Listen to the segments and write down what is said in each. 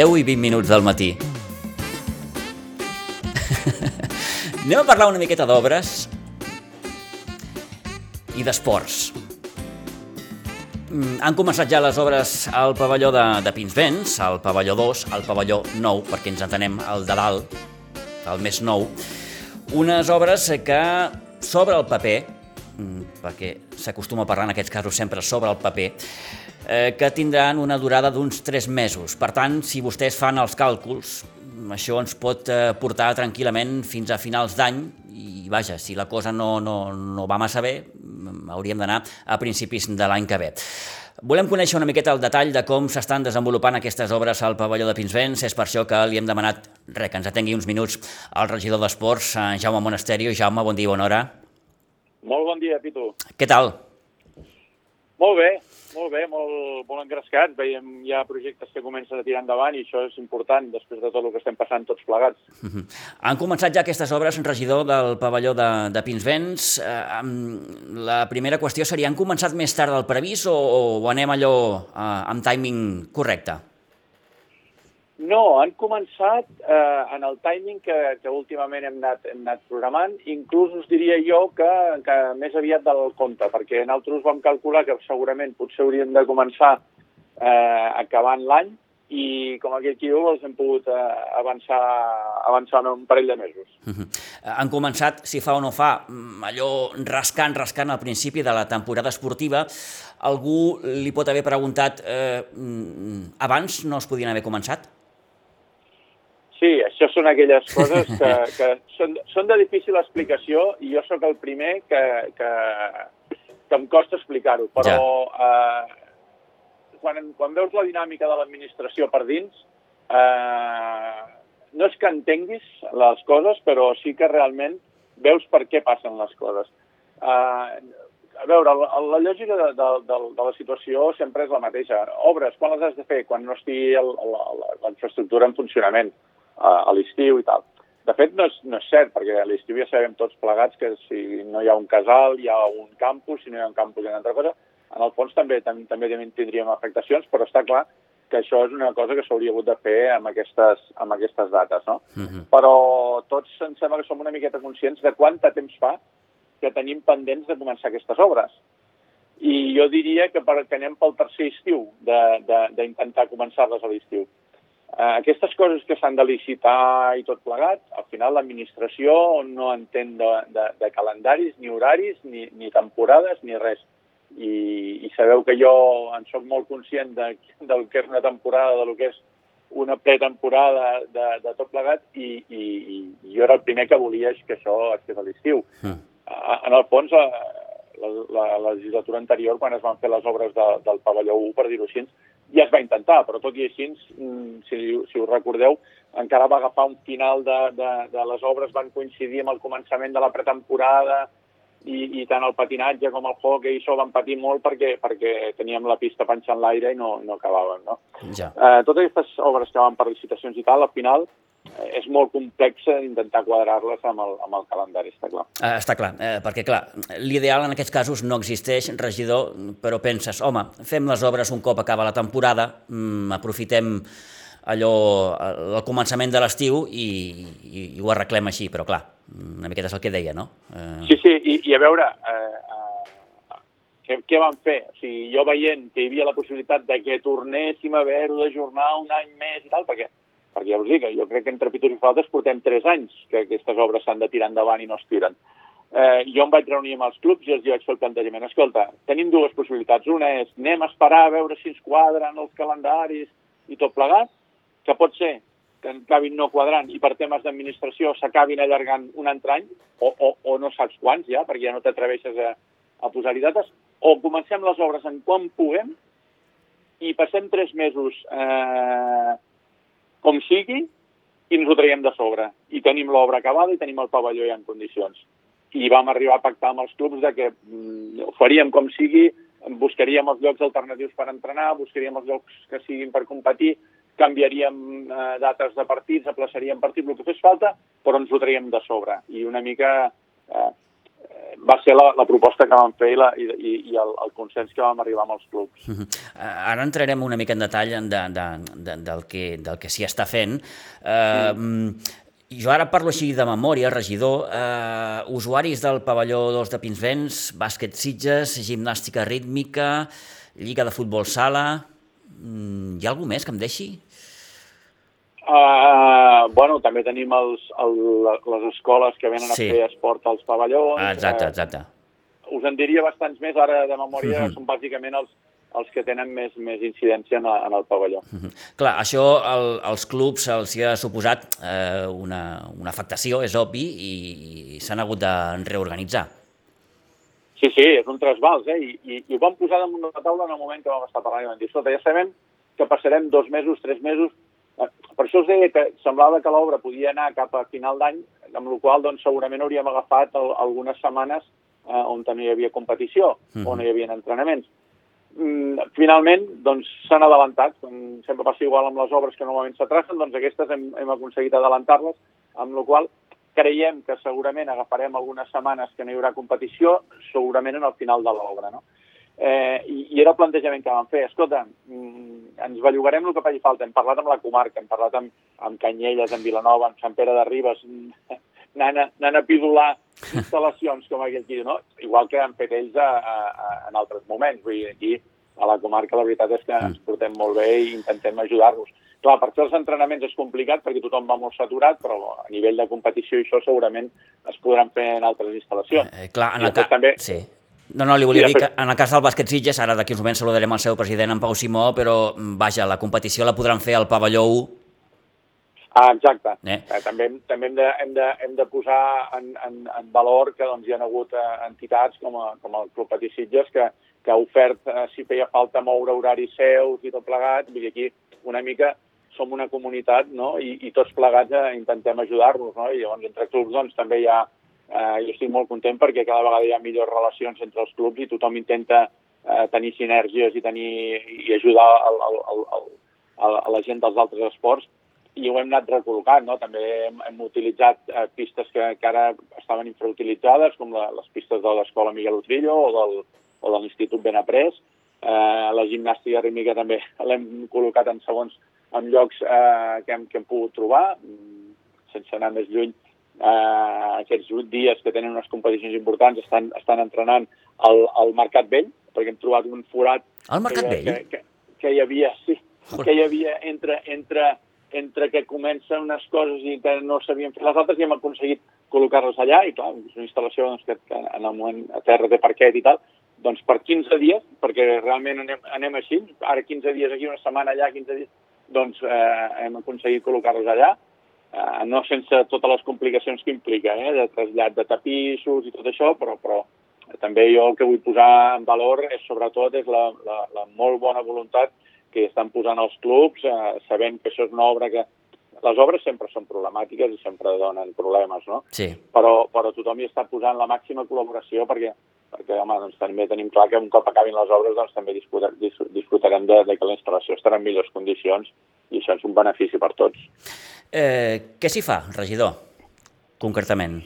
10 i 20 minuts del matí. Anem a parlar una miqueta d'obres i d'esports. Mm, Han començat ja les obres al pavelló de, de Pinsbens, al pavelló 2, al pavelló 9, perquè ens entenem el de dalt, el més nou. Unes obres que sobre el paper, mm, perquè s'acostuma a parlar en aquests casos sempre sobre el paper, eh, que tindran una durada d'uns 3 mesos. Per tant, si vostès fan els càlculs, això ens pot eh, portar tranquil·lament fins a finals d'any i vaja, si la cosa no, no, no va massa bé, mm, hauríem d'anar a principis de l'any que ve. Volem conèixer una miqueta el detall de com s'estan desenvolupant aquestes obres al pavelló de Pinsbens. És per això que li hem demanat re, que ens atengui uns minuts al regidor d'Esports, en Jaume Monasterio. Jaume, bon dia, bona hora. Molt bon dia, Pitu. Què tal? Molt bé, molt bé, molt, molt engrescats. Veiem ja projectes que comencen a tirar endavant i això és important després de tot el que estem passant tots plegats. Mhm. Han començat ja aquestes obres, regidor del pavelló de, de Pinsbens. Eh, la primera qüestió seria, han començat més tard del previst o, o anem allò eh, amb timing correcte? No, han començat eh, en el timing que, que últimament hem anat, hem anat programant. Inclús us diria jo que, que més aviat del compte, perquè nosaltres vam calcular que segurament potser hauríem de començar eh, acabant l'any i com aquell qui diu els hem pogut eh, avançar, avançar un parell de mesos. Mhm. Han començat, si fa o no fa, mm, allò rascant, rascant al principi de la temporada esportiva. Algú li pot haver preguntat eh, mm, abans no es podien haver començat? Sí, això són aquelles coses que, que són, són de difícil explicació i jo sóc el primer que, que, que em costa explicar-ho, però eh, quan, quan veus la dinàmica de l'administració per dins, eh, no és que entenguis les coses, però sí que realment veus per què passen les coses. Eh, a veure, la, la lògica de, de, de, de la situació sempre és la mateixa. Obres, quan les has de fer? Quan no estigui el- la, la, la infraestructura en funcionament, a, a l'estiu i tal. De fet, no és, no és cert, perquè a l'estiu ja sabem tots plegats que si no hi ha un casal, hi ha un campus, si no hi ha un campus hi ha una altra cosa. En el fons també, tam, també tindríem afectacions, però està clar que això és una cosa que s'hauria hagut de fer amb aquestes, amb aquestes dates, no? Mhm. Però tots em sembla que som una miqueta conscients de quant de temps fa que tenim pendents de començar aquestes obres. I jo diria que, per, que anem pel tercer estiu de- de- d'intentar començar-les a l'estiu. Eh, aquestes coses que s'han de licitar i tot plegat, al final l'administració no entén de, de, de calendaris, ni horaris, ni, ni temporades, ni res. I, I sabeu que jo en sóc molt conscient de, del que és una temporada, de lo que és una pretemporada de, de tot plegat i, i, i jo era el primer que volia que això es fes a l'estiu. Mhm. A- En el fons, la, la, la legislatura anterior, quan es van fer les obres de, del pavelló 1, per dir-ho així, ja es va intentar, però tot i així, mm, si, si us recordeu, encara va agafar un final de, de, de les obres, van coincidir amb el començament de la pretemporada, i, i tant el patinatge com el hockey això van patir molt perquè, perquè teníem la pista penjant l'aire i no, no acabàvem. No? Ja. Eh, totes aquestes obres que van per licitacions i tal, al final és molt complex intentar quadrar-les amb, el, amb el calendari, està clar. Eh, està clar, eh, perquè clar, l'ideal en aquests casos no existeix, regidor, però penses, home, fem les obres un cop acaba la temporada, mm, aprofitem allò, el començament de l'estiu i, i, i ho arreglem així, però clar, una miqueta és el que deia, no? Eh, Sí, sí, i, i a veure, eh, eh, què, què van fer? O sigui, jo veient que hi havia la possibilitat de que tornéssim a haver-ho d'ajornar un any més i tal, perquè, perquè ja us dic, jo crec que entre Pitos i Faltes portem tres anys que aquestes obres s'han de tirar endavant i no es tiren. Eh, jo em vaig reunir amb els clubs i els vaig fer el plantejament. Escolta, tenim dues possibilitats. Una és anem a esperar a veure si ens quadren els calendaris i tot plegat, que pot ser que acabin no quadrant i per temes d'administració s'acabin allargant un altre any, o, o, o no saps quants ja, perquè ja no t'atreveixes a, a posar-hi dates, o comencem les obres en quan puguem i passem tres mesos eh, com sigui i ens ho traiem de sobre. I tenim l'obra acabada i tenim el pavelló ja en condicions. I vam arribar a pactar amb els clubs de que mm, ho faríem com sigui, buscaríem els llocs alternatius per entrenar, buscaríem els llocs que siguin per competir, canviaríem eh, dates de partits, aplaçaríem partits, el que fes falta, però ens ho traiem de sobre. I una mica eh, va ser la, la proposta que vam fer i, la, i, i, el, el consens que vam arribar amb els clubs. Uh -huh. Ara entrarem una mica en detall de, de, de, del que, del que s'hi està fent. Uh, mm. Jo ara parlo així de memòria, regidor. Uh, usuaris del pavelló 2 de Pinsbens, bàsquet Sitges, gimnàstica rítmica, lliga de futbol sala... Mm, hi ha algú més que em deixi? Uh, bueno, també tenim els, el, les escoles que venen sí. a fer esport als pavellons. Exacte, exacte. Uh, us en diria bastants més, ara de memòria, uh mhm. -huh. són bàsicament els, els que tenen més, més incidència en, en el pavelló. Mhm. -huh. Clar, això el, als clubs els hi ha suposat eh, una, una afectació, és obvi, i, i s'han hagut de reorganitzar. Sí, sí, és un trasbals, eh? I, i, i ho vam posar damunt de la taula en el moment que vam estar parlant i vam dir, escolta, ja sabem que passarem dos mesos, tres mesos per això us deia que semblava que l'obra podia anar cap a final d'any, amb la qual doncs, segurament hauríem agafat el, algunes setmanes eh, on no hi havia competició, mm -hmm. on no hi havia entrenaments. Mm, finalment, doncs, s'han adelantat, com sempre passa igual amb les obres que normalment s'atracen, doncs aquestes hem, hem aconseguit adelantar-les, amb la qual creiem que segurament agafarem algunes setmanes que no hi haurà competició, segurament en el final de l'obra, no? Eh, i, I era el plantejament que vam fer. Escolta, mm, ens bellugarem el que faci falta. Hem parlat amb la comarca, hem parlat amb, amb Canyelles, amb Vilanova, amb Sant Pere de Ribes, anant a, anant a pidolar instal·lacions, com aquell qui no? Igual que han fet ells a, a, a, en altres moments. Vull dir, aquí a la comarca la veritat és que ens mm. portem molt bé i intentem ajudar-los. Clar, per fer els entrenaments és complicat perquè tothom va molt saturat, però a nivell de competició i això segurament es podran fer en altres instal·lacions. Eh, clar, en el cas... També... Sí no, no, li volia dir que en el cas del bàsquet Sitges, ara d'aquí uns moments saludarem el seu president, en Pau Simó, però mm, vaja, la competició la podran fer al pavelló 1. Ah, exacte. Eh? Eh, també també hem, de, hem, de, hem de posar en, en, en valor que doncs, hi ha hagut eh, entitats com, a, com el Club Patí Sitges que, que ha ofert, eh, si feia falta, moure horaris seus i tot plegat. Vull dir, aquí una mica som una comunitat no? I, i tots plegats eh, intentem ajudar-nos. No? I llavors entre clubs doncs, també hi ha eh, jo estic molt content perquè cada vegada hi ha millors relacions entre els clubs i tothom intenta eh, tenir sinergies i, tenir, i ajudar el, el, el, el, a la gent dels altres esports i ho hem anat recol·locant, no? També hem, hem utilitzat eh, pistes que, que ara estaven infrautilitzades, com la, les pistes de l'escola Miguel Utrillo o, del, o de l'Institut Benaprés. Eh, la gimnàstica rítmica també l'hem col·locat en segons en llocs eh, que, hem, que hem pogut trobar, mm, sense anar més lluny, aquests vuit dies que tenen unes competicions importants estan, estan entrenant al, al Mercat Vell, perquè hem trobat un forat... Al Mercat que, Vell? Que, que, que hi havia, sí, que hi havia entre, entre, entre que comencen unes coses i que no sabien fer les altres i hem aconseguit col·locar-les allà i clar, és una instal·lació doncs, que, que en el moment a terra té parquet i tal, doncs per 15 dies, perquè realment anem, anem així, ara 15 dies aquí, una setmana allà, 15 dies, doncs eh, hem aconseguit col·locar-los allà, eh, no sense totes les complicacions que implica, eh, de trasllat de tapissos i tot això, però, però també jo el que vull posar en valor és sobretot és la, la, la molt bona voluntat que estan posant els clubs, eh, sabent que això és una obra que... Les obres sempre són problemàtiques i sempre donen problemes, no? Sí. Però, però tothom hi està posant la màxima col·laboració perquè, perquè home, doncs, també tenim clar que un cop acabin les obres doncs, també disfrutarem de, de que la instal·lació estarà en millors condicions i això és un benefici per tots. Eh, què s'hi fa, regidor, concretament?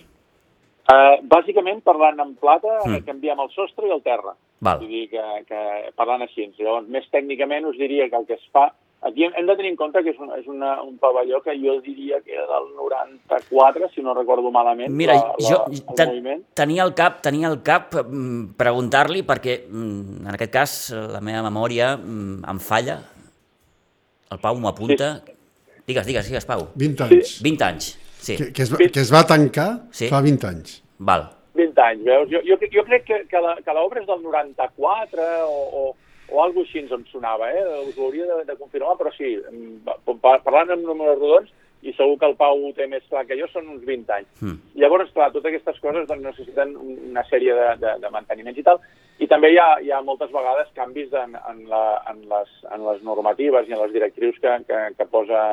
Uh, bàsicament, parlant en plata, mm. canviem el sostre i el terra. Val. Vull dir que, que parlant així. Llavors, més tècnicament us diria que el que es fa... Aquí hem, hem de tenir en compte que és, un, és una, un pavelló que jo diria que era del 94, si no recordo malament, Mira, la, la, jo el ten, moviment. tenia el cap, tenia el cap mm, preguntar-li, perquè mm, en aquest cas la meva memòria mm, em falla, el Pau m'ho apunta, sí. Digues, digues, digues, Pau. 20 anys. Sí. 20 anys, sí. Que, que, es, va, que es va tancar sí. fa 20 anys. Val. 20 anys, veus? Jo, jo, jo crec que, que l'obra és del 94 o, o, o alguna així ens em sonava, eh? Us ho hauria de, de confirmar, però sí, parlant amb números rodons, i segur que el Pau ho té més clar que jo, són uns 20 anys. Mm. Llavors, clar, totes aquestes coses doncs, necessiten una sèrie de, de, de manteniments i tal, i també hi ha, hi ha moltes vegades canvis en, en, la, en, les, en les normatives i en les directrius que, que, que posa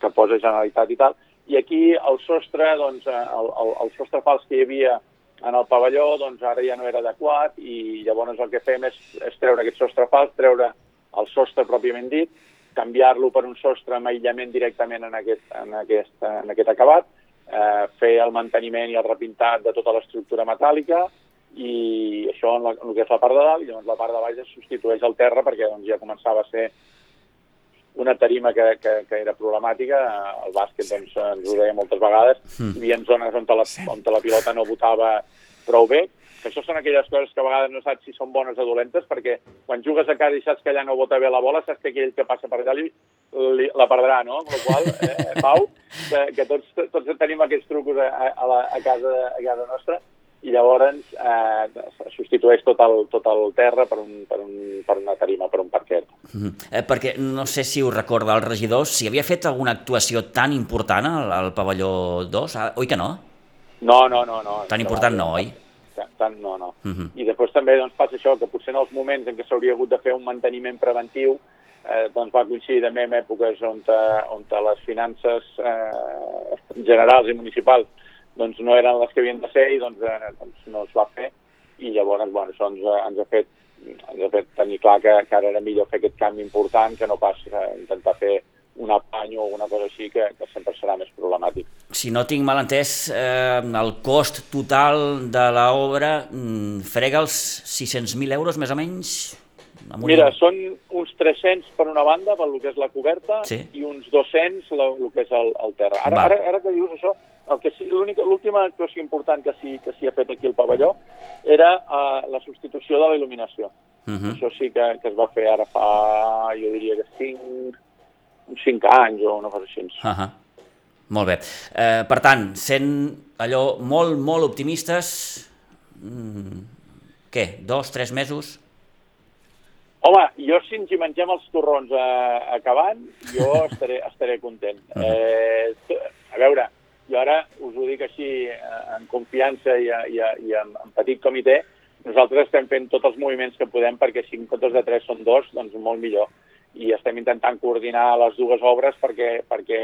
que posa Generalitat i tal. I aquí el sostre, doncs, eh, el, el, el sostre fals que hi havia en el pavelló, doncs ara ja no era adequat i llavors el que fem és, és treure aquest sostre fals, treure el sostre pròpiament dit, canviar-lo per un sostre amb aïllament directament en aquest, en aquest, en aquest acabat, eh, fer el manteniment i el repintat de tota l'estructura metàl·lica, i això en, la, en el que és la part de dalt, i llavors la part de baix es substitueix al terra perquè doncs, ja començava a ser una tarima que, que, que era problemàtica, el bàsquet doncs, ens ho deia moltes vegades, mm. hi havia zones on la, on la pilota no votava prou bé, que això són aquelles coses que a vegades no saps si són bones o dolentes, perquè quan jugues a casa i saps que allà no vota bé la bola, saps que aquell que passa per allà li, li, la perdrà, no? Amb la qual eh, Pau, que, que tots, tots tenim aquests trucos a, a, la, a, casa, a casa nostra, i llavors eh, substitueix tot el, tot el terra per, un, per, un, per una tarima, per un parquet. Mm -hmm. eh, perquè no sé si us recorda el regidor, si havia fet alguna actuació tan important al, al pavelló 2, ah, oi que no? No, no, no. no tan important no, oi? tant no, no. Uh -huh. I després també doncs, passa això, que potser en els moments en què s'hauria hagut de fer un manteniment preventiu eh, doncs va coincidir també en èpoques on, eh, on les finances eh, generals i municipals doncs, no eren les que havien de ser i doncs, eh, doncs no es va fer i llavors bueno, això ens, ens ha fet ens ha fet tenir clar que, que ara era millor fer aquest canvi important que no pas eh, intentar fer un apany o alguna cosa així que, que sempre serà més problemàtic. Si no tinc mal entès, eh, el cost total de l'obra frega els 600.000 euros més o menys? Mira, són uns 300 per una banda, per lo que és la coberta, sí. i uns 200 el, el que és el, el terra. Ara, ara, ara que dius això, el que sí, l'última actuació important que s'hi que ha fet aquí al pavelló era uh, la substitució de la il·luminació. Uh mhm. -huh. Això sí que, que es va fer ara fa, jo diria que 5, uns 5 anys o una cosa així. Uh -huh. Molt bé. Eh, per tant, sent allò molt, molt optimistes, mm, què, dos, tres mesos? Home, jo si ens hi mengem els torrons eh, acabant, jo estaré, estaré content. Uh -huh. eh, a veure, jo ara us ho dic així eh, en confiança i, i, i en, en petit comitè, nosaltres estem fent tots els moviments que podem perquè si en comptes de tres són dos, doncs molt millor. I estem intentant coordinar les dues obres perquè, perquè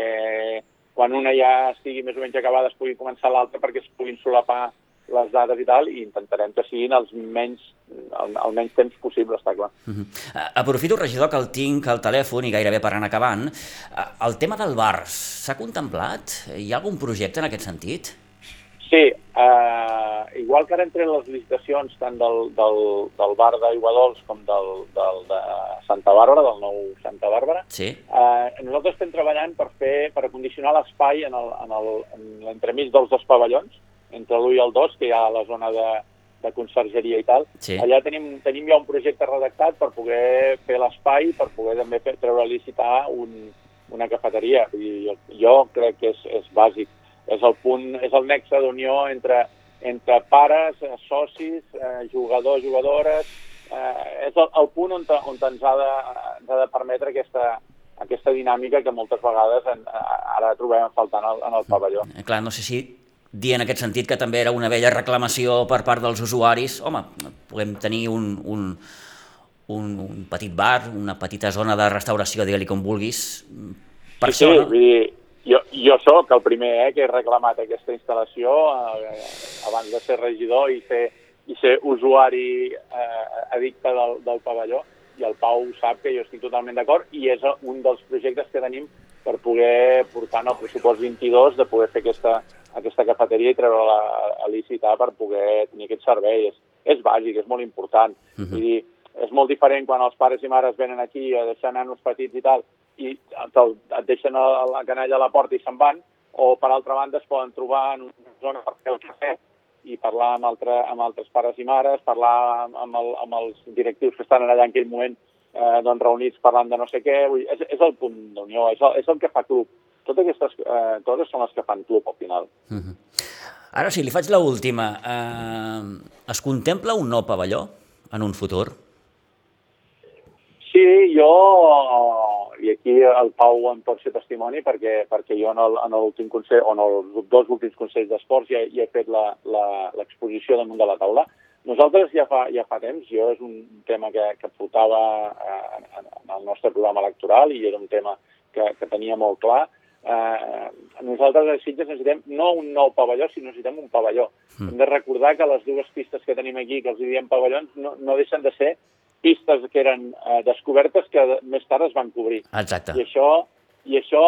quan una ja estigui més o menys acabada es pugui començar l'altra perquè es puguin solapar les dades i tal, i intentarem que siguin els menys, el, el menys temps possible, està clar. Uh -huh. Aprofito, regidor, que el tinc al telèfon i gairebé per anar acabant. El tema del bar, s'ha contemplat? Hi ha algun projecte en aquest sentit? Sí, eh, igual que ara entre les licitacions tant del, del, del bar d'Aigua Dols com del, del de Santa Bàrbara, del nou Santa Bàrbara, sí. eh, nosaltres estem treballant per fer per acondicionar l'espai en l'entremig dels dos pavellons, entre l'1 i el 2, que hi ha la zona de, de consergeria i tal. Sí. Allà tenim, tenim ja un projecte redactat per poder fer l'espai, per poder també fer, treure a licitar un, una cafeteria. Dir, jo, jo crec que és, és bàsic és el punt, és el nexe d'unió entre, entre pares, eh, socis, eh, jugadors, jugadores, eh, és el, el punt on, on ens, ha de, ens ha de permetre aquesta, aquesta dinàmica que moltes vegades en, ara trobem faltant en, en el pavelló. Eh, clar, no sé si dir en aquest sentit que també era una vella reclamació per part dels usuaris, home, podem tenir un, un, un, un petit bar, una petita zona de restauració, digue-li com vulguis, per sí, això, sí, no? vull dir, jo, jo sóc el primer eh, que he reclamat aquesta instal·lació eh, abans de ser regidor i ser, i ser usuari eh, addicte del, del pavelló i el Pau sap que jo estic totalment d'acord i és un dels projectes que tenim per poder portar en el pressupost 22 de poder fer aquesta, aquesta cafeteria i treure-la a licitar per poder tenir aquest servei. És, és bàsic, és molt important. Uh -huh. Vull dir, és molt diferent quan els pares i mares venen aquí a deixar nanos petits i tal, i et deixen la canalla a la porta i se'n van, o per altra banda es poden trobar en una zona per fer el cafè i parlar amb, altre, amb altres pares i mares, parlar amb, el, amb els directius que estan allà en aquell moment eh, doncs reunits parlant de no sé què. Vull, és, és el punt d'unió, és, el, és el que fa club. Totes aquestes eh, coses són les que fan club al final. Uh -huh. Ara sí, li faig l'última. última. Eh, es contempla un nou pavelló en un futur? Sí, jo, i aquí el Pau en pot ser testimoni, perquè, perquè jo en l'últim consell, o en els dos últims consells d'esports ja, ja he fet l'exposició damunt de la taula. Nosaltres ja fa, ja fa temps, jo és un tema que, que portava eh, en, en el nostre programa electoral i era un tema que, que tenia molt clar. Eh, nosaltres a Sitges necessitem no un nou pavelló, sinó necessitem un pavelló. Mm. Hem de recordar que les dues pistes que tenim aquí, que els diem pavellons, no, no deixen de ser pistes que eren eh, descobertes que més tard es van cobrir. Exacte. I això, i això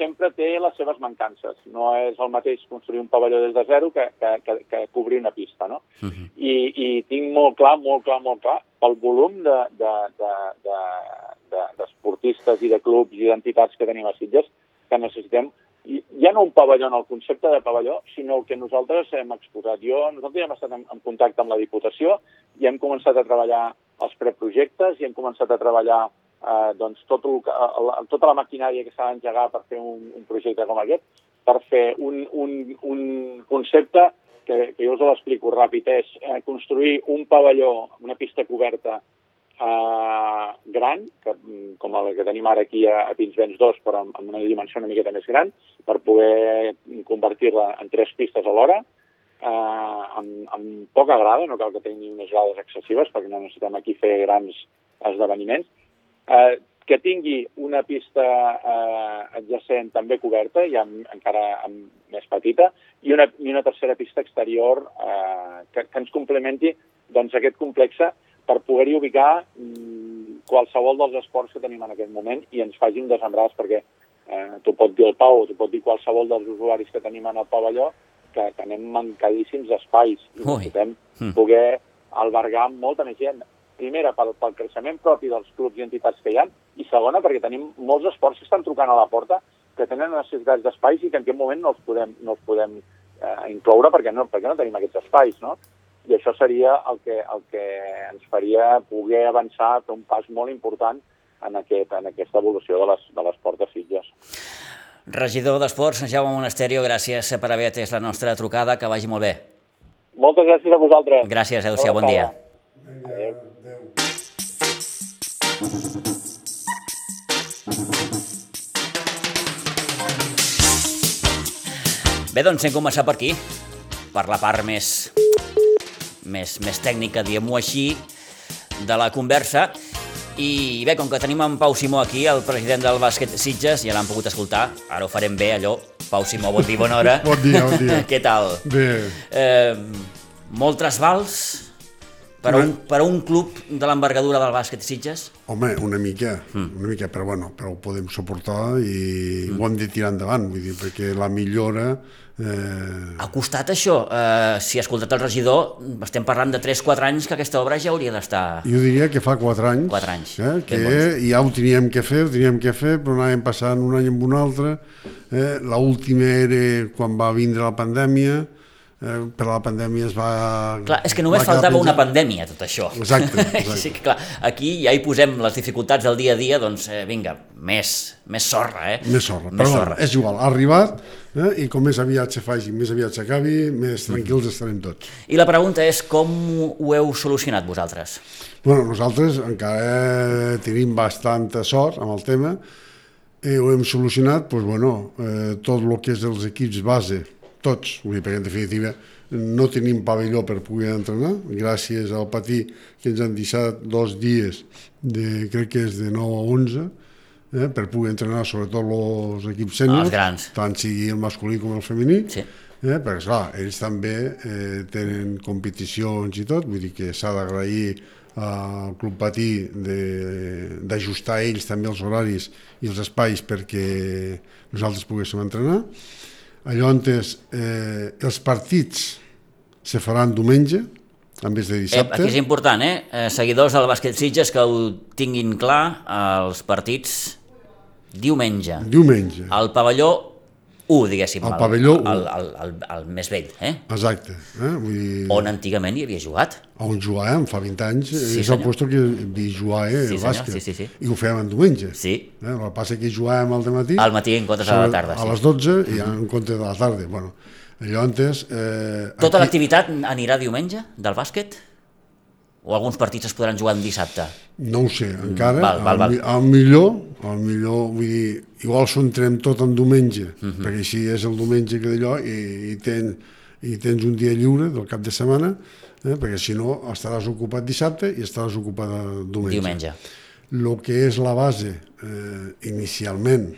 sempre té les seves mancances. No és el mateix construir un pavelló des de zero que, que, que, que cobrir una pista, no? Uh -huh. I, I tinc molt clar, molt clar, molt clar, pel volum d'esportistes de, de, de, de, i de clubs i d'entitats que tenim a Sitges, que necessitem ja no un pavelló en el concepte de pavelló, sinó el que nosaltres hem exposat. Jo, nosaltres ja hem estat en, en contacte amb la Diputació i hem començat a treballar els preprojectes i hem començat a treballar eh, doncs tot el, el, tota la maquinària que s'ha d'engegar per fer un, un projecte com aquest, per fer un, un, un concepte que, que jo us l'explico ràpid, és eh, construir un pavelló, una pista coberta eh, gran, que, com el que tenim ara aquí a, a Pinsbens 2, però amb, amb una dimensió una miqueta més gran, per poder convertir-la en tres pistes alhora, eh, amb, amb poca grada, no cal que tingui unes grades excessives, perquè no necessitem aquí fer grans esdeveniments, eh, que tingui una pista eh, adjacent també coberta i amb, encara amb, més petita i una, i una tercera pista exterior eh, que, que ens complementi doncs, aquest complexe per poder-hi ubicar mm, qualsevol dels esports que tenim en aquest moment i ens faci un desembràs perquè eh, t'ho pot dir el Pau t'ho pot dir qualsevol dels usuaris que tenim en el pavelló que tenem mancadíssims espais i necessitem mm. poder albergar molta més gent primera, pel, pel creixement propi dels clubs i entitats que hi ha, i segona, perquè tenim molts esports que estan trucant a la porta que tenen necessitats d'espais i que en aquest moment no els podem, no els podem eh, incloure perquè no, perquè no tenim aquests espais, no? I això seria el que, el que ens faria poder avançar, fer un pas molt important en, aquest, en aquesta evolució de les, de l'esport de Sitges. Regidor d'Esports, Jaume Monasterio, gràcies per haver atès la nostra trucada, que vagi molt bé. Moltes gràcies a vosaltres. Gràcies, adéu-siau, bon dia. Adéu. Bé, doncs hem començat per aquí, per la part més, més, més tècnica, diguem-ho així, de la conversa. I bé, com que tenim en Pau Simó aquí, el president del bàsquet Sitges, ja l'han pogut escoltar, ara ho farem bé, allò. Pau Simó, bon dia, bona hora. bon dia, bon dia. Què tal? Bé. Eh, molt trasbals, per, un, per un club de l'envergadura del bàsquet Sitges? Home, una mica, mm. una mica, però bueno, però ho podem suportar i mm. ho hem de tirar endavant, vull dir, perquè la millora... Eh... Ha costat això? Eh, si ha escoltat el regidor, estem parlant de 3-4 anys que aquesta obra ja hauria d'estar... Jo diria que fa 4 anys. 4 anys. Eh, que ja ho teníem que fer, ho teníem que fer, però anàvem passant un any amb un altre. Eh, L'última era quan va vindre la pandèmia, per la pandèmia es va... Clar, és que només faltava una pandèmia, tot això. Exacte, exacte. sí que, clar, aquí ja hi posem les dificultats del dia a dia, doncs eh, vinga, més, més sorra, eh? Més sorra, més però sorra. És igual, ha arribat eh, i com més aviat se faci, més aviat s'acabi, més tranquils mm. estarem tots. I la pregunta és com ho heu solucionat vosaltres? Bueno, nosaltres encara tenim bastanta sort amb el tema, i ho hem solucionat, doncs, bueno, eh, tot el que és els equips base, tots, vull dir, perquè en definitiva no tenim pavelló per poder entrenar, gràcies al patí que ens han deixat dos dies, de, crec que és de 9 a 11, eh, per poder entrenar sobretot els equips sèniors, tant sigui el masculí com el femení, sí. eh, perquè clar, ells també eh, tenen competicions i tot, vull dir que s'ha d'agrair al Club Patí d'ajustar ells també els horaris i els espais perquè nosaltres poguéssim entrenar allò on eh, els partits se faran diumenge, en vez de dissabte. Eh, aquí és important, eh? eh? Seguidors del bàsquet Sitges que ho tinguin clar, els partits diumenge. Diumenge. Al pavelló 1, diguéssim. El, el pavelló 1. El, el, el, el més vell, eh? Exacte. Eh? Vull dir... On antigament hi havia jugat. On jugàvem, fa 20 anys, sí, és el lloc que hi jugava eh, sí, bàsquet. Sí, sí, sí. I ho fèiem en diumenge. Sí. Eh? El que passa que jugàvem al matí. Al matí en comptes de la tarda, sí. A les 12 i en comptes de la tarda. Bueno, antes... Eh, Tota aquí... l'activitat anirà diumenge del bàsquet? O alguns partits es podran jugar en dissabte? No ho sé, encara. Val, val, val. Al, millor, al millor, vull dir, igual s'ho entrem tot en diumenge, uh mhm. -huh. perquè així és el diumenge que d'allò i, i, ten, i tens un dia lliure del cap de setmana, eh, perquè si no estaràs ocupat dissabte i estaràs ocupat diumenge. Diumenge. El que és la base eh, inicialment,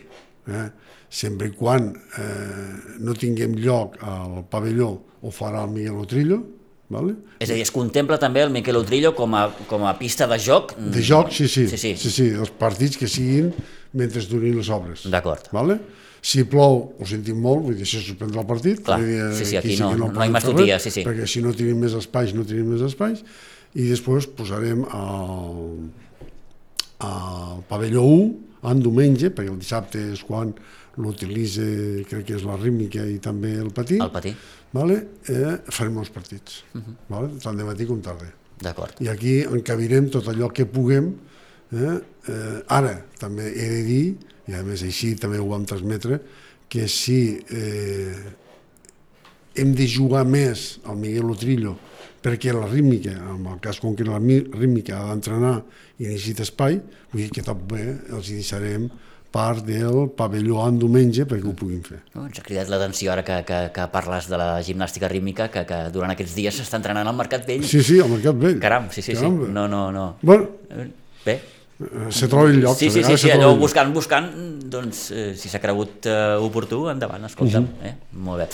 eh, sempre i quan eh, no tinguem lloc al pavelló, ho farà el Miguel Otrillo, Vale? És a dir, es contempla també el Miquel Utrillo com a, com a pista de joc? De joc, sí sí. sí, sí. sí, sí. Els partits que siguin mentre durin les obres. D'acord. Vale? Si plou, ho sentim molt, vull dir, se suspendrà el partit. Clar, dir, sí, sí, aquí sí no- que no hi res, sí, sí. Perquè si no tenim més espais, no tenim més espais. I després posarem el, el pavelló 1 en diumenge, perquè el dissabte és quan l'utilitza, crec que és la rítmica i també el patí. El patí. Vale? Eh, farem els partits, Mhm. uh -huh. vale? tant de matí com tarda. D'acord. I aquí encabirem tot allò que puguem. Eh? Eh, ara, també he de dir, i a més així també ho vam transmetre, que si eh, hem de jugar més al Miguel Utrillo perquè la rítmica, en el cas concret la mi- rítmica ha d'entrenar i necessita espai, vull dir que també els hi deixarem part del pavelló en diumenge perquè ho puguin fer. No, ens ha cridat l'atenció ara que, que, que parles de la gimnàstica rítmica, que, que durant aquests dies s'està entrenant al Mercat Vell. Sí, sí, al Mercat Vell. Caram, sí, sí, sí. Caramba. No, no, no. Bueno, Eh, Bé. eh, se troba el lloc. Sí, sí, sí, sí, allò buscant, buscant, doncs, eh, si s'ha cregut eh, oportú, endavant, escolta'm. Mhm. eh? Molt bé.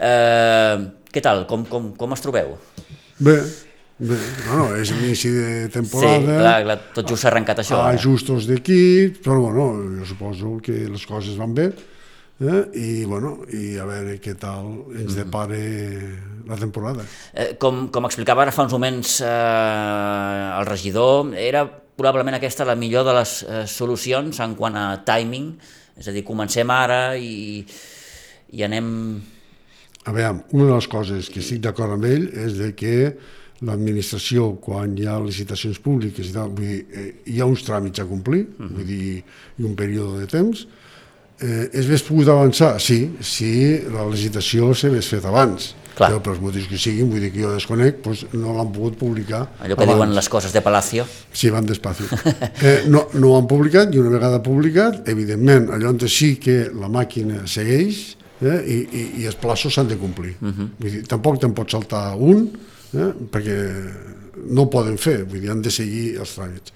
Eh, què tal? Com, com, com es trobeu? Bé, bé, bueno, és l'inici de Sí, temporada, clar, clar, tot just s'ha arrencat això. ara. ajustos d'equip, però bueno, jo suposo que les coses van bé, eh? i bueno, i a veure què tal Mhm. ens depara la temporada. Eh, com, com explicava ara fa uns moments eh, el regidor, era probablement aquesta la millor de les eh, solucions en quant a timing, és a dir, comencem ara i, i anem... A veure, una de les coses que estic d'acord amb ell és de que l'administració, quan hi ha licitacions públiques i tal, vull dir, eh, hi ha uns tràmits a complir, uh -huh. vull dir, i un període de temps, eh, és més pogut avançar? Sí, si la licitació s'hagués fet abans. Clar. Però pels motius que siguin, vull dir que jo desconec, doncs no l'han pogut publicar Allò que abans. diuen les coses de Palacio. Sí, van despacio. Eh, no, no ho han publicat i una vegada publicat, evidentment, allò on sí que la màquina segueix eh, i, i, i els plaços s'han de complir. Uh -huh. Vull dir, tampoc te'n pots saltar un eh, perquè no ho poden fer, vull dir, han de seguir els tràmits.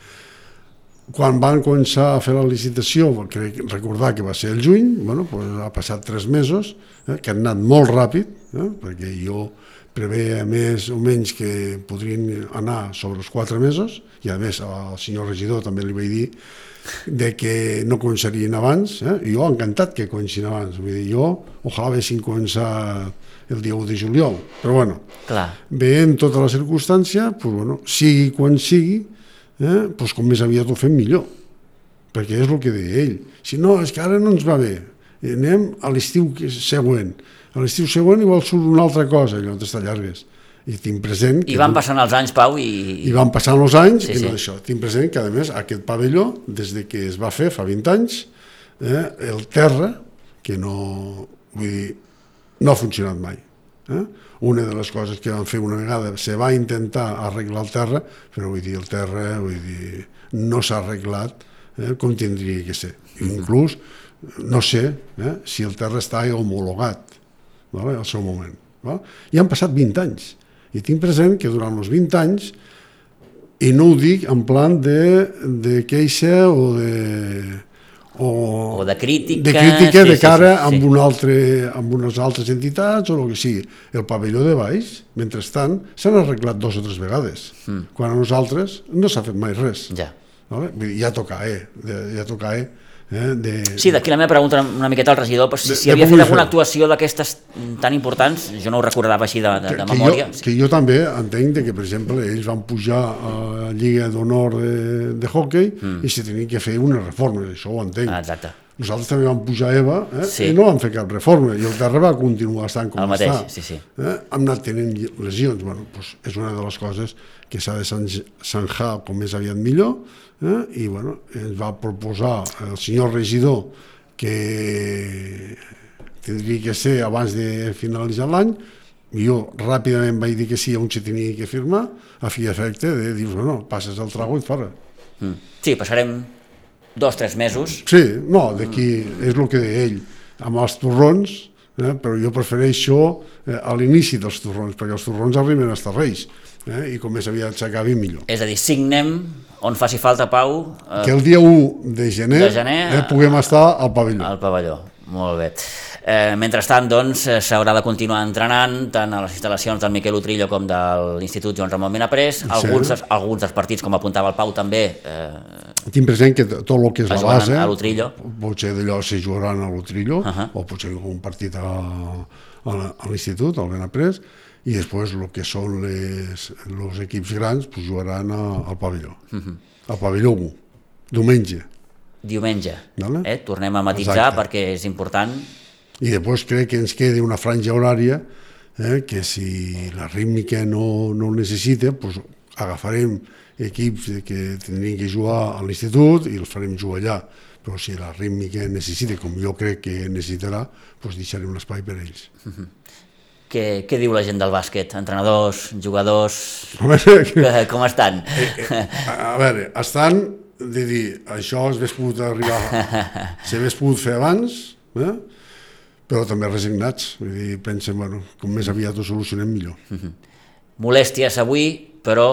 Quan van començar a fer la licitació, crec recordar que va ser el juny, bueno, doncs ha passat tres mesos, eh, que han anat molt ràpid, eh, perquè jo preveia més o menys que podrien anar sobre els quatre mesos, i a més al senyor regidor també li vaig dir de que no començarien abans, eh? i jo encantat que comencin abans, vull dir, jo ojalà haguessin començar el dia 1 de juliol, però bueno, Clar, veient tota la circumstància, doncs, bueno, sigui quan sigui, eh, doncs com més aviat ho fem millor, perquè és el que deia ell. Si no, és que ara no ens va bé, i anem a l'estiu que- següent. A l'estiu següent igual surt una altra cosa, i no t'estallargues. I tinc present... i van passant els anys, Pau, i... I van passant els anys sí, i no sí. això. Tinc present que, a més, aquest pavelló, des de que es va fer fa 20 anys, eh, el terra, que no, vull dir, no ha funcionat mai. Eh? Una de les coses que van fer una vegada, se va intentar arreglar el terra, però vull dir, el terra vull dir, no s'ha arreglat eh, com tindria que ser. Inclús, no sé eh, si el terra està homologat vale, al seu moment. Val? I han passat 20 anys. I tinc present que durant els 20 anys, i no ho dic en plan de, de queixa o de... O, O de crítica, de, crítica sí, de cara sí, sí. amb, un altre, amb unes altres entitats o el que sigui. El pavelló de baix, mentrestant, s'han arreglat dos o tres vegades, mm. quan a nosaltres no s'ha fet mai res. Ja. Vale? Ja toca, eh? Ja toca, eh? Eh? De... Sí, d'aquí la meva pregunta una miqueta al regidor, però si, De- si havia fet alguna actuació d'aquestes tan importants, jo no ho recordava així de, de, que, de que memòria. Jo, que jo també entenc de que, per exemple, ells van pujar a la Lliga d'Honor de, de hockey mm. i se tenien que fer unes reformes, això ho entenc. Ah, exacte. Nosaltres també vam pujar a EVA eh? Sí. i no vam fer cap reforma i el terra va continuar estant com El mateix, està. sí, sí. Eh? Hem anat tenint lesions, bueno, doncs és una de les coses que s'ha de sanj- sanjar com més aviat millor eh? i bueno, ens va proposar el senyor regidor que tindria que ser abans de finalitzar l'any i jo ràpidament vaig dir que sí on se tenia que firmar a fi efecte de dir, bueno, passes el trago i fora. Mm. Sí, passarem dos, tres mesos. Sí, no, d'aquí és el que deia ell, amb els torrons, eh, però jo prefereixo eh, a l'inici dels torrons, perquè els torrons arriben a Reis, eh, i com més aviat s'acabi millor. És a dir, signem on faci falta, Pau, eh, Que el dia 1 de gener, De gener, eh, puguem estar al pavelló. al pavelló. Molt bé. Eh, mentrestant, doncs, eh, s'haurà de continuar entrenant tant a les instal·lacions del Miquel Utrillo com de l'Institut Joan Ramon Benaprés. Alguns, dels, alguns dels partits, com apuntava el Pau, també eh, tinc present que tot el que és la base... a l'Utrillo. Potser d'allò se jugaran a l'Utrillo, Uh -huh. o potser un partit a, a, l'institut, al Benaprés, i després el que són les, els equips grans pues, jugaran a, al pavelló. Uh -huh. Al pavelló 1, diumenge. Diumenge. Vale. Eh? Tornem a matitzar Exacte. perquè és important. I després crec que ens queda una franja horària eh, que si la rítmica no, no necessita, pues, agafarem equips que tindrien que jugar a l'institut i els farem jugar allà. Però si la rítmica necessita, com jo crec que necessitarà, pues deixarem l'espai per a ells. Què, què diu la gent del bàsquet? Entrenadors, jugadors... Que- com estan? a, a veure, estan de dir, això s'hagués pogut arribar, s'hagués pogut fer abans, eh? però també resignats. Vull dir, pensen, bueno, com més aviat ho solucionem millor. Molèsties avui, però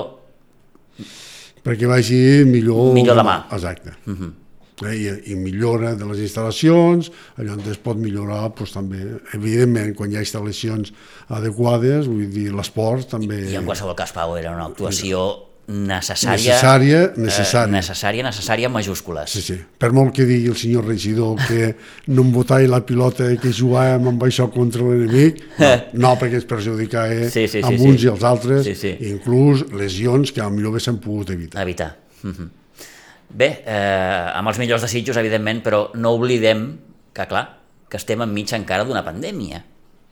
perquè vagi millor... Millor demà. Exacte. Uh -huh. Eh, i, I millora de les instal·lacions, allò on es pot millorar, doncs, també, evidentment, quan hi ha instal·lacions adequades, vull dir, l'esport també... i en qualsevol cas, Pau, era una actuació necessària, Necessària, necessària. Eh, necessària, necessària en majúscules. Sí, sí. Per molt que digui el senyor regidor que no em botava la pilota que jugàvem amb això contra l'enemic, no, no, perquè es perjudicava Sí, sí, sí, amb sí. uns i els altres, Sí, sí. inclús lesions que millor haguessin pogut evitar. evitar. Mhm. Bé, eh, amb els millors desitjos, evidentment, però no oblidem que, clar, que estem enmig encara d'una pandèmia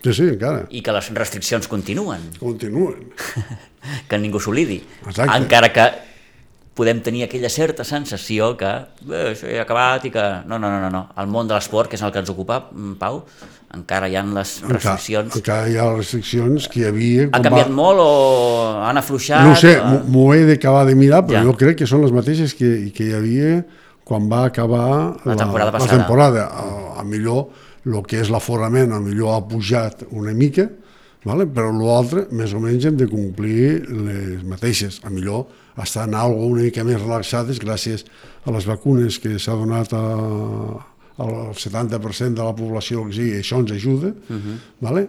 Sí, sí, encara. i que les restriccions continuen, Continuen. que ningú s'oblidi. Exacte. Encara que podem tenir aquella certa sensació que bé, això ja ha acabat i que... No, no, no, no, no. El món de l'esport, que és el que ens ocupa, mm, Pau, encara hi ha les restriccions. Encara, encara hi ha les restriccions que hi havia... Quan canviat va... molt o han afluixat? No sé, o- m'ho- m'ho he d'acabar de mirar, però Ja. jo crec que són les mateixes que, que hi havia quan va acabar La temporada la, passada. la temporada. A, a millor el que és l'aforament, a millor ha pujat una mica, vale? però l'altre més o menys hem de complir les mateixes. A millor estan algo una mica més relaxades gràcies a les vacunes que s'ha donat a, al 70% de la població, que sigui, això ens ajuda, uh Mhm. -huh. vale?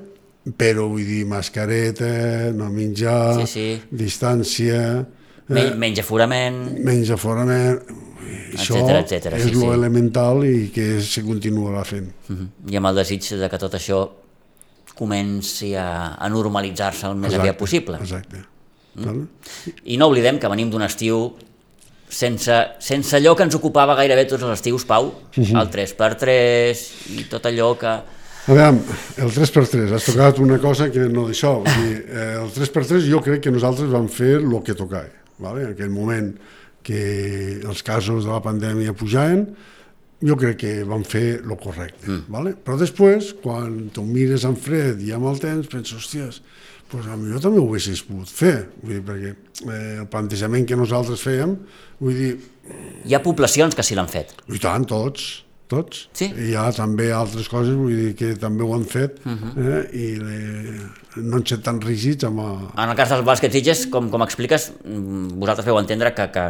però vull dir, mascareta, no menjar, Sí, sí. distància, Men menys aforament... menys aforament, això Etcètera, etcètera, és sí, lo sí. elemental i que se continuarà fent. Mhm. I amb el desig de que tot això comenci a, a normalitzar-se el més Exacte, aviat possible. Exacte. Mm. I no oblidem que venim d'un estiu sense, sense allò que ens ocupava gairebé tots els estius, Pau, Mhm. el 3x3 i tot allò que... A veure, el 3x3, has tocat una cosa que no d'això. Eh, el 3x3 jo crec que nosaltres vam fer el que tocava. Vale? En aquell moment que els casos de la pandèmia pujaven, jo crec que vam fer el correcte. Mm. Vale? Però després, quan t'ho mires en fred i amb el temps, penses, hòsties, pues a millor també ho haguessis pogut fer, vull dir, perquè eh, el plantejament que nosaltres fèiem, vull dir, Hi ha poblacions que sí l'han fet. i tant, tots, tots. Sí? I hi ha també altres coses, vull dir, que també ho han fet, uh -huh. eh, i le, no han set tan rígids amb... A... En el cas dels bàsquets Sitges, com, com expliques, mm, vosaltres veu entendre que, que,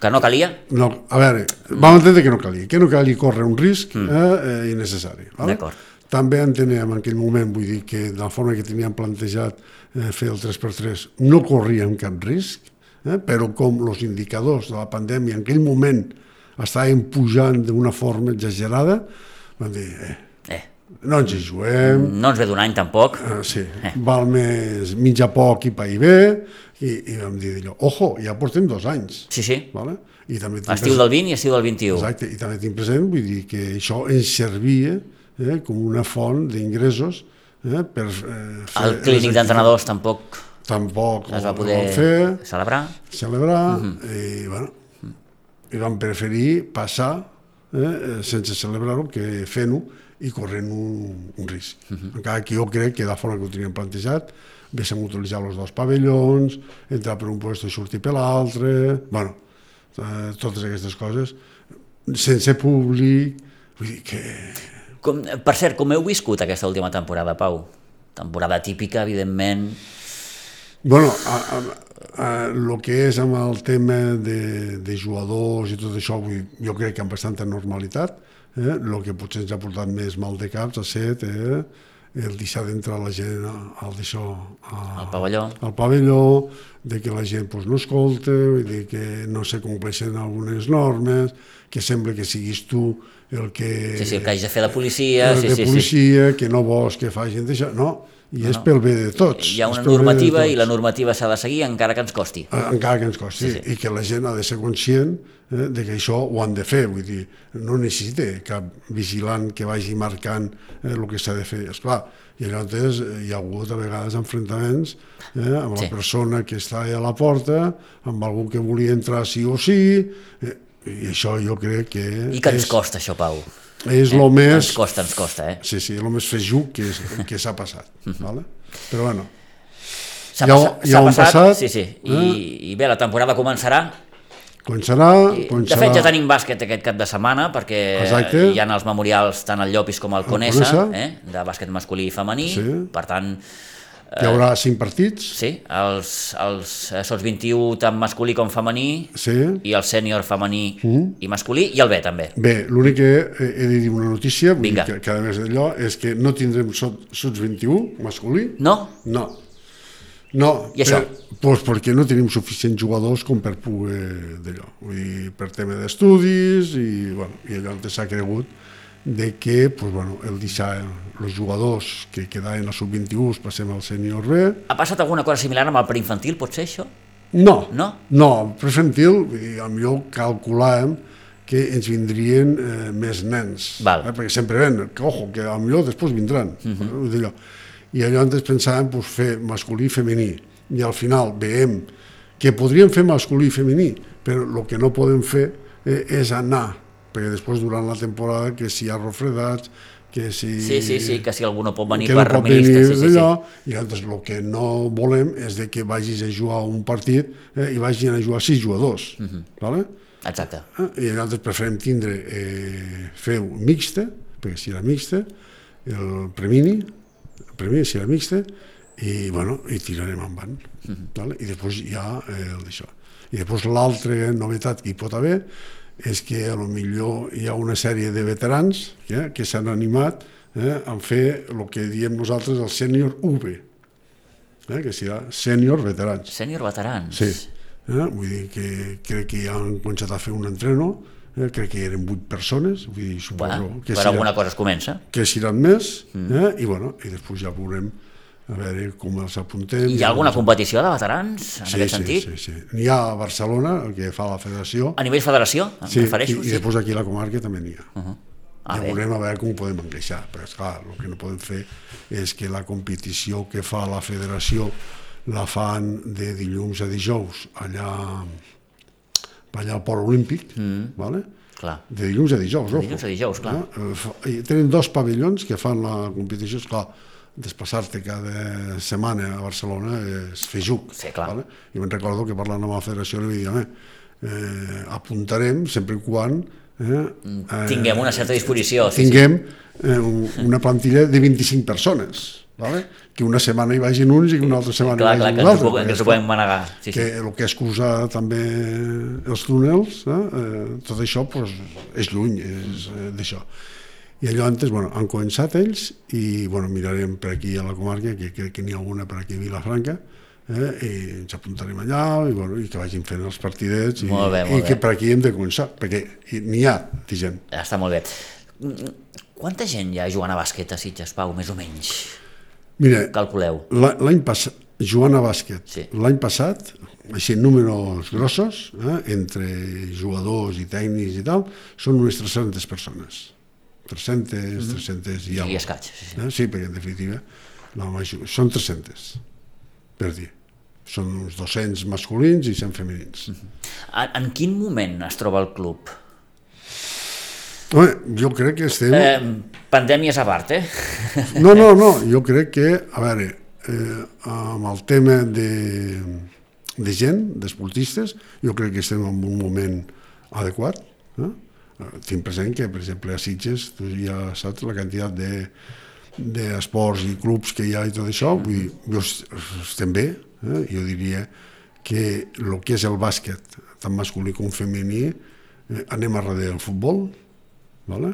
que no calia? No, a veure, vam entendre que no calia, que no calia córrer un risc eh, eh, innecessari. Vale? D'acord. També entenem en aquell moment, vull dir, que de la forma que teníem plantejat eh, fer el 3x3 no corríem cap risc, eh, però com els indicadors de la pandèmia en aquell moment estaven pujant d'una forma exagerada, vam dir, eh, Eh, no ens hi juguem, no ens ve d'un any tampoc. Eh, sí, val més mitja poc i pair bé, i, i vam dir allò, ojo, ja portem dos anys, Sí, sí. vale? I també Estiu del 20 i estiu del 21. Exacte, i també tinc present, vull dir que això ens servia eh, com una font d'ingressos eh, per eh, fer... El clínic d'entrenadors tampoc. Tampoc es va poder fer, celebrar. celebrar, i bueno, i vam preferir passar eh, sense celebrar-ho que fent-ho i corrent un, un risc. Encara que jo crec que de forma que ho teníem plantejat, haguéssim utilitzat els dos pavellons, entrar per un lloc i sortir per l'altre, bueno, eh, totes aquestes coses, sense públic, vull dir que... Com, per cert, com heu viscut aquesta última temporada, Pau? Temporada típica, evidentment. Bueno, a, a, a, lo que és amb el tema de, de jugadors i tot això, vull, jo crec que amb bastanta normalitat, eh? el que potser ens ha portat més mal de caps ha set eh? El deixar d'entrar la gent al d'això Al pavelló. al pavelló, de que la gent pues, no escolta, dir que no se compleixen algunes normes, que sembla que siguis tu el que... Sí, sí, el que hagi de fer la policia, el sí, de sí, sí. policia, que no vols que facin d'això, no, i és pel bé de tots. Hi ha és una normativa i la normativa s'ha de seguir encara que ens costi. Eh, encara que ens costi, Sí, sí, i que la gent ha de ser conscient eh, de que això ho han de fer, vull dir, no necessita cap vigilant que vagi marcant eh, el que s'ha de fer. Esclar, i llavors eh, hi ha hagut a vegades enfrontaments eh, amb Sí. la persona que està a la porta, amb algú que volia entrar sí o sí, eh, i això jo crec que I que ens és, costa això, Pau. És Eh? el més... Ens costa, ens costa, eh? Sí, sí, el més fejuc que, és, que s'ha passat. vale? Però bueno, S'ha Ja passat, ja ho passat, passat, sí, sí. I, eh? I bé, la temporada començarà. començarà... I, començarà... De fet, ja tenim bàsquet aquest cap de setmana, perquè Exacte. hi ha els memorials tant al Llopis com al Conesa, Conesa. eh? de bàsquet masculí i femení. Sí. Per tant, Hi haurà cinc partits, sí, els, els eh, sots 21, tant masculí com femení, sí. i el sènior femení i masculí, i el B també. Bé, l'únic que he, he de dir una notícia, vull Vinga. dir que, que a més d'allò, és que no tindrem sot, sots 21 masculí. No? No. No, I això? Per, pues perquè no tenim suficients jugadors com per poder d'allò. Vull dir, per tema d'estudis i, bueno, i allò antes s'ha cregut de que pues, bueno, el deixar els jugadors que quedaven al sub-21 passem al sènior B. Ha passat alguna cosa similar amb el preinfantil, pot ser això? No, No? no dir, millor calculàvem que ens vindrien eh, més nens, Val. Mhm. eh, perquè sempre ven, que ojo, que millor després vindran. Uh -huh. allò. I allò antes pensàvem pues, fer masculí i femení, i al final veiem que podríem fer masculí i femení, però el que no podem fer eh, és anar, perquè després durant la temporada que si hi ha refredats, que si... Sí, sí, sí, que si algú no pot venir que per no venir sí, sí, sí. d'allò, i llavors el que no volem és de que vagis a jugar un partit eh, i vagin a jugar sis jugadors, Mhm. vale? Exacte. Eh, I nosaltres preferem tindre, eh, fer un mixte, perquè si era mixte, el premini, el premini si era mixte, i, bueno, i tirarem endavant. Mhm. vale? I després hi ha eh, el d'això. I després l'altra novetat que hi pot haver és que a lo millor hi ha una sèrie de veterans eh, que s'han animat eh, a fer el que diem nosaltres el sènior UV, eh, que serà sènior veterans. Sènior veterans. Sí, eh? vull dir que crec que ja han començat a fer un entreno, eh? crec que eren vuit persones, vull dir, suposo Bueno, que, per alguna cosa es comença. que seran més, eh? i bueno, i després ja veurem a veure com els apuntem. Hi ha alguna competició de veterans, en sí, aquest sí, sentit? Sí, sí. N'hi ha a Barcelona, el que fa la federació, A nivell federació, em sí, i, refereixo? i després aquí a la comarca també n'hi ha. Uh -huh. Ah, ja bé. veurem a veure com ho podem encaixar, però esclar, el que no podem fer és que la competició que fa la federació la fan de dilluns a dijous allà, allà al Port Olímpic, mm. vale? Clar. de dilluns a dijous, De dilluns a dijous, clar. Eh, fa- i tenen dos pavellons que fan la competició, esclar, desplaçar-te cada setmana a Barcelona és fer juc. Sí, clar. Vale? I me'n recordo que parlant amb la federació li vaig dir, "Home, eh, apuntarem sempre i quan eh, eh, Tinguem una certa disposició. Sí, sí. tinguem eh, un- una plantilla de 25 persones, vale? que una setmana hi vagin uns i que una altra setmana Clar, hi vagin que uns altres. que perquè, ens ho esclar, podem manegar. Sí, sí. que el que és causar també els túnels, eh? Eh, tot això pues, és lluny és, eh, d'això. I allò antes, bueno, han començat ells i bueno, mirarem per aquí a la comarca, que crec que n'hi ha una per aquí a Vilafranca, eh? i ens apuntarem allà i, bueno, i que vagin fent els partidets i, Molt bé, i molt que bé. per aquí hem de començar, perquè hi- n'hi ha de gent. Està molt bé. Mm, Quanta gent hi ha jugant a bàsquet a Sitges, Pau, més o menys? Mira, Calculeu. La- L'any passat, jugant a bàsquet, Sí. l'any passat, així números grossos, eh, entre jugadors i tècnics i tal, són unes 300 persones. 300, 300 i I alguna escaig, sí, sí. Eh? Sí, perquè en definitiva la major, són 300, per dir. Són uns 200 masculins i 100 femenins. En, en quin moment es troba el club? Home, jo crec que estem... Eh, pandèmies a part, eh? No, no, no, jo crec que, a veure, eh, amb el tema de, de gent, d'esportistes, jo crec que estem en un moment adequat. Eh? Tinc present que, per exemple, a Sitges, tu ja saps la quantitat de d'esports i clubs que hi ha i tot això, vull dir, jo est- estem bé, eh? jo diria que el que és el bàsquet, tant masculí com femení, eh, anem a darrere del futbol, ¿vale?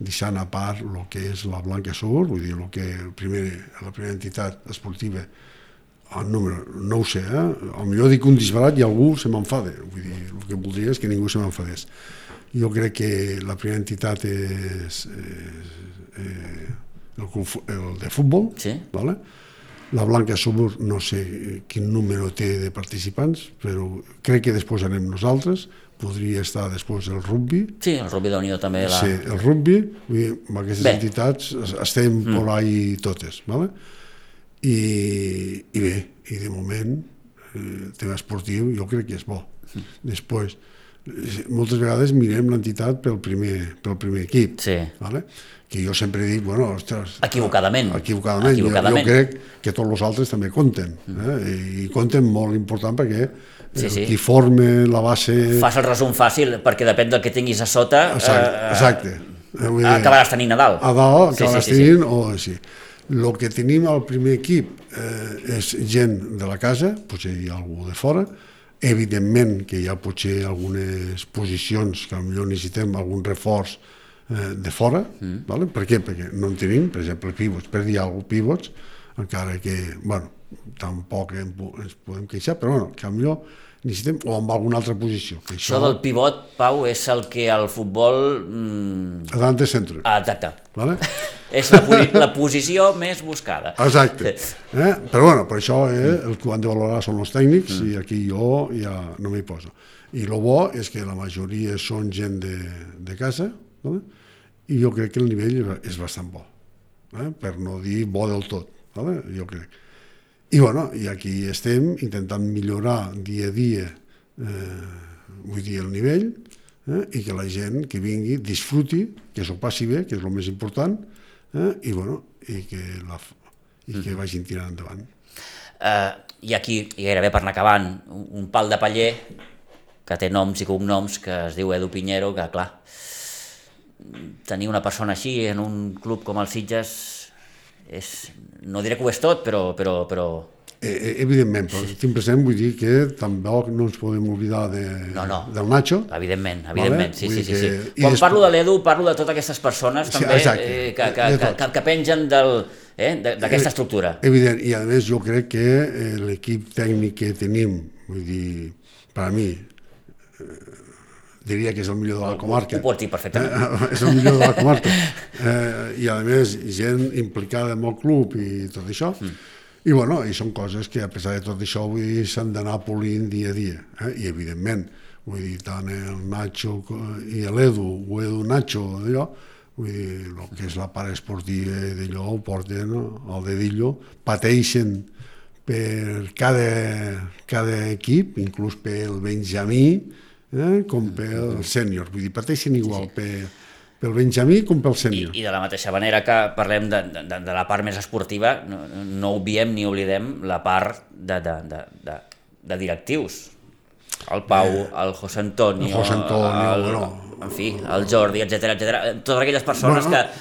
deixant a part el que és la Blanca Sur, vull dir, el que el primer, la primera entitat esportiva el número, no ho sé, eh? Millor dic un disbarat i algú se m'enfada. Vull dir, el que voldria és que ningú se m'enfadés. Jo crec que la primera entitat és, és eh, el, el de futbol, Sí. ¿vale? La Blanca Subur no sé quin número té de participants, però crec que després anem nosaltres, podria estar després el rugby, Sí, el Rugby d'Unió també. La... Sí, el rugby, vull dir, amb aquestes Bé. entitats es- estem mm. por ahí totes, ¿vale? I, i bé, i de moment eh, el tema esportiu jo crec que és bo. Després, eh, moltes vegades mirem l'entitat pel primer, pel primer equip, Sí. ¿vale? que jo sempre dic, bueno, ostres... Equivocadament. Equivocadament. Equivocadament. Jo, jo crec que tots els altres també compten, eh? i compten molt important perquè Sí, eh, sí. qui forme la base... Fas el resum fàcil, perquè depèn del que tinguis a sota... Exacte, eh, exacte. Eh, vull dir, Acabaràs tenint a dalt. A dalt, Sí, que sí, sí, sí, sí. tenint, o sí. El que tenim al primer equip eh, és gent de la casa, potser hi ha algú de fora, evidentment que hi ha potser algunes posicions que potser necessitem algun reforç eh, de fora, mm. vale? per què? Perquè no en tenim, per exemple, pivots, per dir alguna cosa, pivots, encara que, bueno, tampoc ens podem queixar, però bueno, que potser necessitem, o amb alguna altra posició. Que Això del pivot, Pau, és el que al futbol... Mm, de centre, ah, exacte. vale? És la, la posició més buscada. Exacte. Eh? Però bueno, per això eh, el que ho han de valorar són els tècnics i aquí jo ja no m'hi poso. I el bo és que la majoria són gent de, de casa vale? i jo crec que el nivell és bastant bo, eh? per no dir bo del tot, vale? jo crec. I bueno, i aquí estem intentant millorar dia a dia eh, vull dir, el nivell eh, i que la gent que vingui disfruti, que s'ho passi bé, que és el més important, eh, i, bueno, i que, la, i que vagin tirant endavant. Eh, I aquí, i gairebé per anar acabant, un, un pal de paller que té noms i cognoms, que es diu Edu Pinheiro, que clar, tenir una persona així en un club com el Sitges és, no diré que ho és tot, però, però, però Eh, eh, evidentment, però estic present, vull dir que tampoc no ens podem oblidar de, No, no. del Nacho, evidentment, evidentment, sí, Vull sí, dir sí, sí. que- Quan parlo de l'Edu, parlo de totes aquestes persones Sí, també exacte, eh, que, que, que, que, que pengen del, eh, de- d'aquesta estructura. Evident, i a més jo crec que eh, l'equip tècnic que tenim, vull dir, per a mi, eh, diria que és el millor de la comarca. Ho pots dir perfectament. Eh, és el millor de la comarca. Eh, I a més, gent implicada en el club i tot això. Mm. I bueno, i són coses que a pesar de tot això vull dir s'han d'anar polint dia a dia. Eh? I evidentment, vull dir, tant el Nacho i l'Edu, o Edu Nacho, d'allò, vull dir, el que és la part esportiva d'allò ho porten al dedillo, pateixen per cada, cada equip, inclús pel Benjamí, eh, com pel sènior. Vull dir, pateixen igual sí, sí. Per, pel Benjamí com pel I, sènior. I de la mateixa manera que parlem de, de, de, la part més esportiva, no, no obviem ni oblidem la part de, de, de, de, de directius. El Pau, el José Antonio, Eh, el José Antonio, el, bueno. en fi, el Jordi, etc etc. Totes aquelles persones Bueno, que,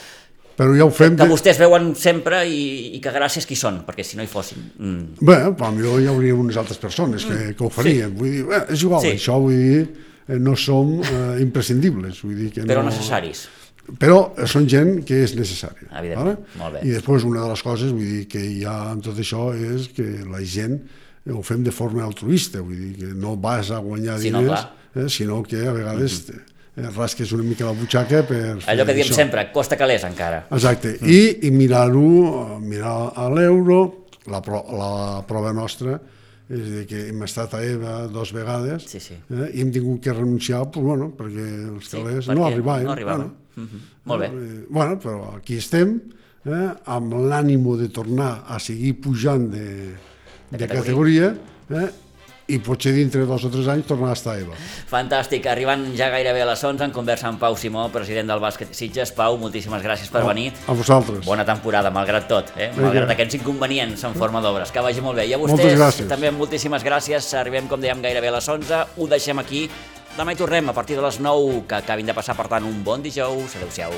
Però ja ho fem... que de- vostès veuen sempre i, i que gràcies qui són, perquè si no hi fossin... Mm. Bé, potser hi hauria unes altres persones que, que ho farien. Vull dir, bé, és igual, Sí. això vull dir, eh, no som eh, imprescindibles. Vull dir que Però no... necessaris. Però són gent que és necessària. Evidentment, molt bé. I després una de les coses vull dir, que hi ha en tot això és que la gent ho fem de forma altruista, vull dir que no vas a guanyar Sí, no, diners, clar. eh, sinó que a vegades mm -hmm. Eh, rasques una mica la butxaca per Allò que diem això. sempre, costa calés encara. Exacte, mm. i, i mirar-ho, mirar a l'euro, la, pro, la prova nostra és de que hem estat a EVA dos vegades Sí, sí. Eh, i hem tingut que renunciar pues, bueno, perquè els Sí, calés perquè no arribaven. no arribaven. Bueno, Mhm. Molt bé. Eh, bueno, però aquí estem eh, amb l'ànimo de tornar a seguir pujant de, de, de categoria, eh, i potser dintre dos o tres anys tornar a estar a EVA. Fantàstic, arribant ja gairebé a les 11 en conversa amb Pau Simó, president del bàsquet Sitges. Pau, moltíssimes gràcies per venir. A vosaltres. Bona temporada, malgrat tot, eh? Vinga. malgrat aquests inconvenients en forma d'obres. Que vagi molt bé. I a vostès també moltíssimes gràcies. Arribem, com dèiem, gairebé a les 11. Ho deixem aquí. Demà hi tornem a partir de les 9, que acabin de passar, per tant, un bon dijous. Adéu-siau.